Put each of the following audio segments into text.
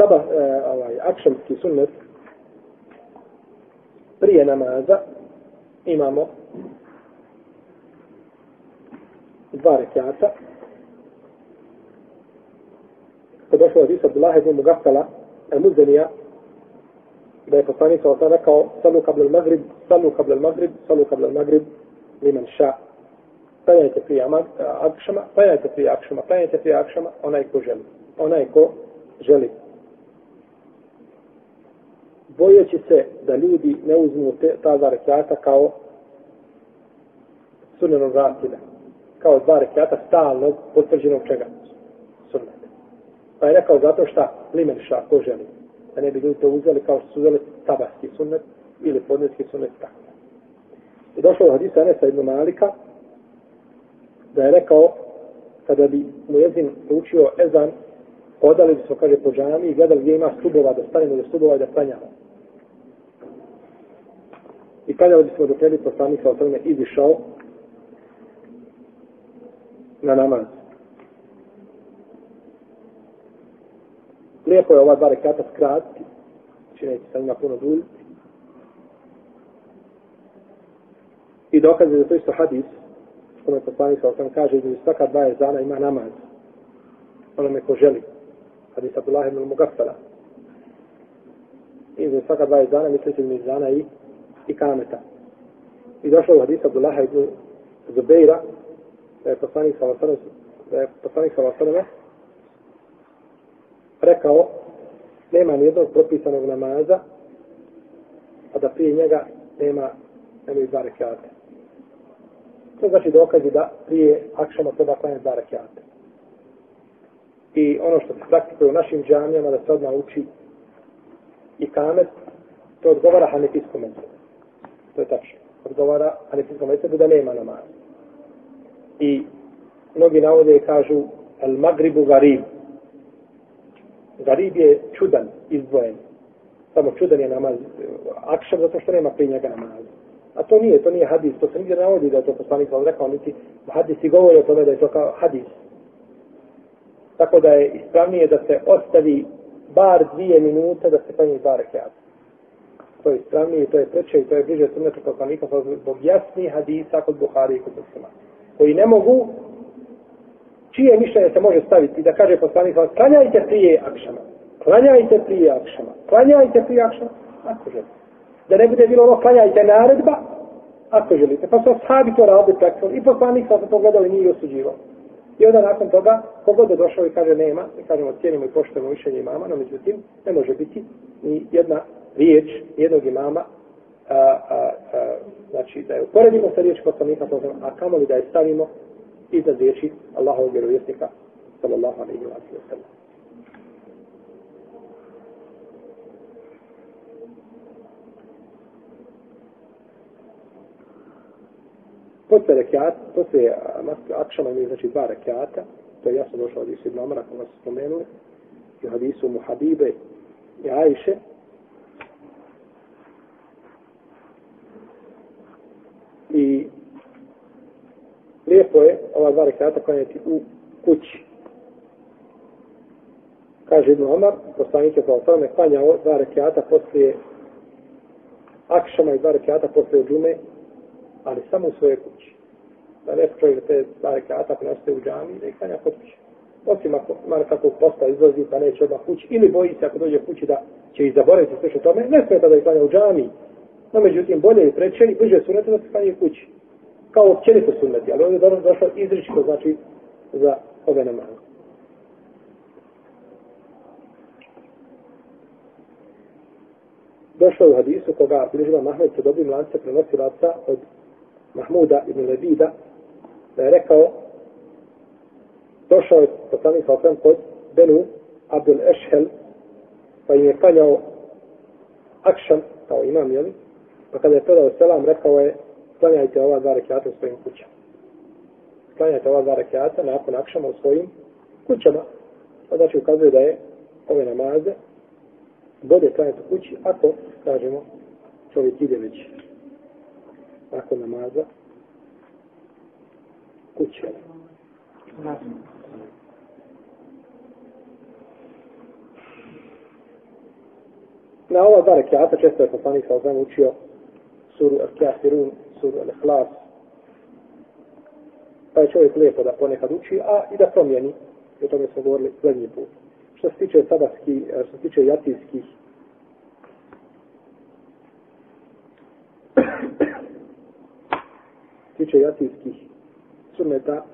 saba, e, ovaj, akšamski sunnet, prije namaza imamo dva rekiata. To došlo od Isa Abdullah ibn Mugaffala, al-Muzanija, da je poslanik sa rekao, salu kabla al-Maghrib, salu kabla al-Maghrib, salu kabla al-Maghrib, liman ša. Klanjajte prije akšama, klanjajte prije akšama, klanjajte prije akšama, onaj ko želi. Onaj ko želi. Bojeći se da ljudi ne uzmu te, ta dva rekiata kao sunnenog ratila. Kao dva rekiata stalnog, potvrđenog čega? Sunnete. Pa je rekao zato šta limenša ko želi. Da ne bi ljudi to uzeli kao što su uzeli tabaski sunnet ili podneski sunnet tako. I došlo do hadisa Anesa ibn Malika da je rekao kada bi mu jezin učio ezan odali smo, se, kaže, po džami i gledali gdje ima stubova da stanemo do stubova i da stanjamo. I kada smo dok ne bi poslanik sa osvrme izišao na namaz. Lijepo je ova dva rekata skratiti, znači neće sa njima puno duljiti. I dokaze za to isto hadis, što me poslanik sa osvrme kaže, da svaka dva jezana ima namaz. Onome ko želi. Hadis Abdullah ibn Mugaffala. I za svaka dva jezana, mislite mi jezana i, i kameta. I došlo u hadis Abdullah ibn Zubeira, da je poslanik sa osvrme, da je poslanik sa osvrme, rekao, nema nijednog propisanog namaza, a da prije njega nema nemaju dva rekiate. To znači dokazi da prije akšama treba klanjati dva rekiate. I ono što se praktikuje u našim džamijama da se odmah uči i kamet, to odgovara hanefijskom metodu. To je tačno. Odgovara hanefijskom metodu da nema namaza. I mnogi navode kažu al magribu garib. Garib je čudan, izdvojen. Samo čudan je namaz akšar zato što nema prije njega namaza. A to nije, to nije hadis, to se nigdje navodi da je to poslanik vam rekao, niti hadisi govore govori o tome da je to kao hadis. Tako da je ispravnije da se ostavi bar dvije minute da se klanji dva rekiata. To je ispravnije, to je preče i to je bliže sunnetu poslanika pa zbog jasnih hadisa kod Buhari i kod Muslima. Koji ne mogu, čije mišljenje se može staviti da kaže poslanik klanjajte prije akšama, klanjajte prije akšama, klanjajte prije akšama, ako želite da ne bude bilo ono klanjajte naredba, ako želite. Pa su sahabi to radili praktično i poslanik pa sa se pogledali nije osuđivao. I onda nakon toga, kogod je došao i kaže nema, mi kažemo cijenimo i poštujemo mišljenje imama, no međutim, ne može biti ni jedna riječ jednog imama, a, a, a, znači da je uporedimo sa riječ poslanika, a kamoli da je stavimo iznad riječi Allahovog vjerovjesnika, sallallahu alaihi wa sallam. Posle rekiat, posle akšama imaju znači dva rekiata, to je jasno došlo od Isu ibn Omara, koga se spomenuli, i hadisu Muhabibe i Ajše. I lijepo je ova dva rekiata klanjati u kući. Kaže Ibn Omar, poslanik je kao tome klanjao dva rekiata poslije akšama i dva rekiata poslije džume ali samo u svojoj kući. Da ne čovjek te stare kata ako nastaje u džami, da ih klanja kod kuće. Osim ako ima kako posta izlazi pa neće odmah kući, ili boji se ako dođe kući da će i zaboraviti sve što tome, ne smeta da ih klanja u džami. No međutim, bolje i preče i bliže sunete da se klanja kući. Kao općenito suneti, ali ovdje je dobro došlo izričito, znači, za ove namaze. Došlo u hadisu koga bližila Mahmed se dobrim lance prenosi laca od Mahmuda ibn Lebida, da je rekao, došao je poslanik sa osam kod Benu Abdul Ešhel, pa im je klanjao akšan, kao imam, jeli? Pa kada je predao selam, rekao je, klanjajte ova dva rekiata u svojim kućama. Klanjajte ova dva rekiata nakon akšama u svojim kućama. Pa znači ukazuje da je ove namaze bolje klanjati u kući, ako, kažemo, čovjek ide već nakon namaza kuće. Na ova dva rekiata često je poslanik sa ozvan učio suru Al-Kafirun, suru Al-Ikhlas. Pa je čovjek lijepo da ponekad uči, a i da promijeni. O tome smo govorili zadnji put. Što se tiče sabatski, što se tiče jatijskih tiče jacijskih sunneta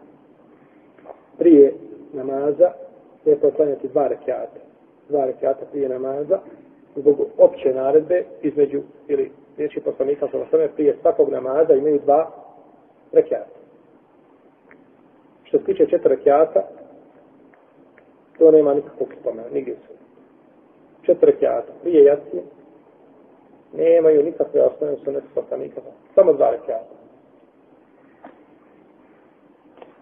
prije namaza je poklanjati dva rekiata. Dva rekiata prije namaza zbog opće naredbe između ili riječi poslanika sa osame prije svakog namaza imaju dva rekiata. Što se tiče četiri rekiata, to nema nikakvog spomena, nigdje su. Četiri rekiata prije jacije nemaju nikakve osnovne sunnete poslanika, samo dva rekiata